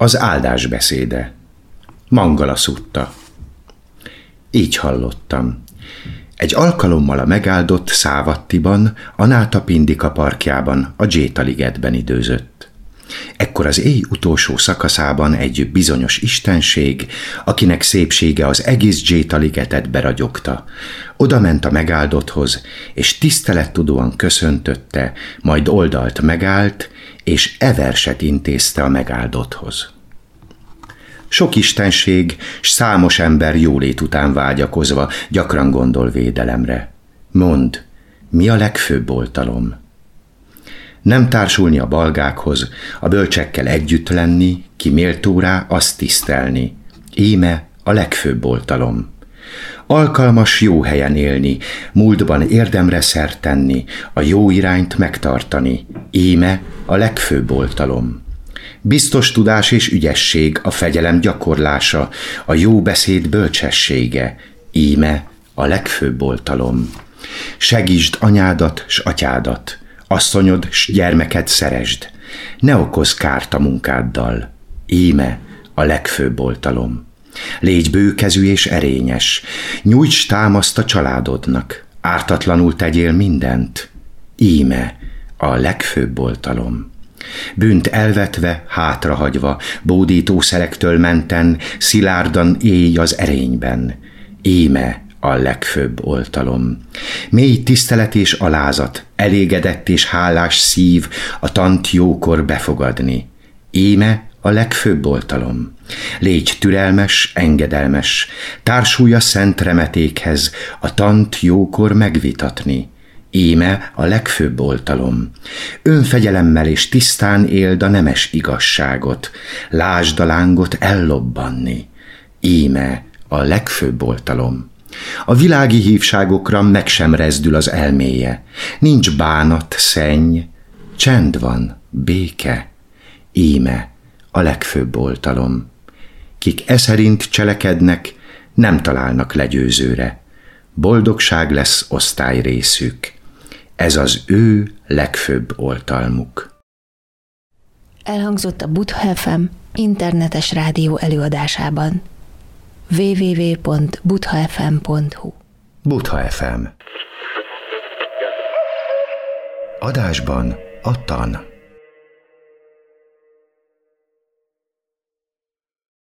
Az áldás beszéde. Mangala szutta. Így hallottam. Egy alkalommal a megáldott Szávattiban, a Náta Pindika parkjában, a Jéta ligetben időzött. Ekkor az éj utolsó szakaszában egy bizonyos istenség, akinek szépsége az egész Jéta ligetet beragyogta. Oda ment a megáldotthoz, és tisztelettudóan köszöntötte, majd oldalt megállt, és everset intézte a megáldotthoz. Sok istenség, s számos ember jólét után vágyakozva gyakran gondol védelemre. Mond, mi a legfőbb oltalom? Nem társulni a balgákhoz, a bölcsekkel együtt lenni, ki méltó rá, azt tisztelni. Íme a legfőbb oltalom. Alkalmas jó helyen élni, múltban érdemre szert tenni, a jó irányt megtartani. Íme a legfőbb oltalom. Biztos tudás és ügyesség a fegyelem gyakorlása, a jó beszéd bölcsessége, íme a legfőbb oltalom. Segítsd anyádat s atyádat, asszonyod s gyermeket szeresd, ne okoz kárt a munkáddal, íme a legfőbb oltalom. Légy bőkezű és erényes, nyújts támaszt a családodnak, ártatlanul tegyél mindent, íme a legfőbb oltalom. Bűnt elvetve, hátrahagyva, bódítószerektől menten, szilárdan éj az erényben. Éme a legfőbb oltalom. Mély tisztelet és alázat, elégedett és hálás szív a tant jókor befogadni. Éme a legfőbb oltalom. Légy türelmes, engedelmes, társulja szent remetékhez, a tant jókor megvitatni. Íme a legfőbb oltalom. Önfegyelemmel és tisztán éld a nemes igazságot, lásd a lángot ellobbanni. Íme a legfőbb oltalom. A világi hívságokra meg sem rezdül az elméje. Nincs bánat, szenny, csend van, béke. Íme a legfőbb oltalom. Kik e szerint cselekednek, nem találnak legyőzőre. Boldogság lesz osztály részük ez az ő legfőbb oltalmuk. Elhangzott a Butha FM internetes rádió előadásában www.buthafm.hu Butha FM Adásban a tan.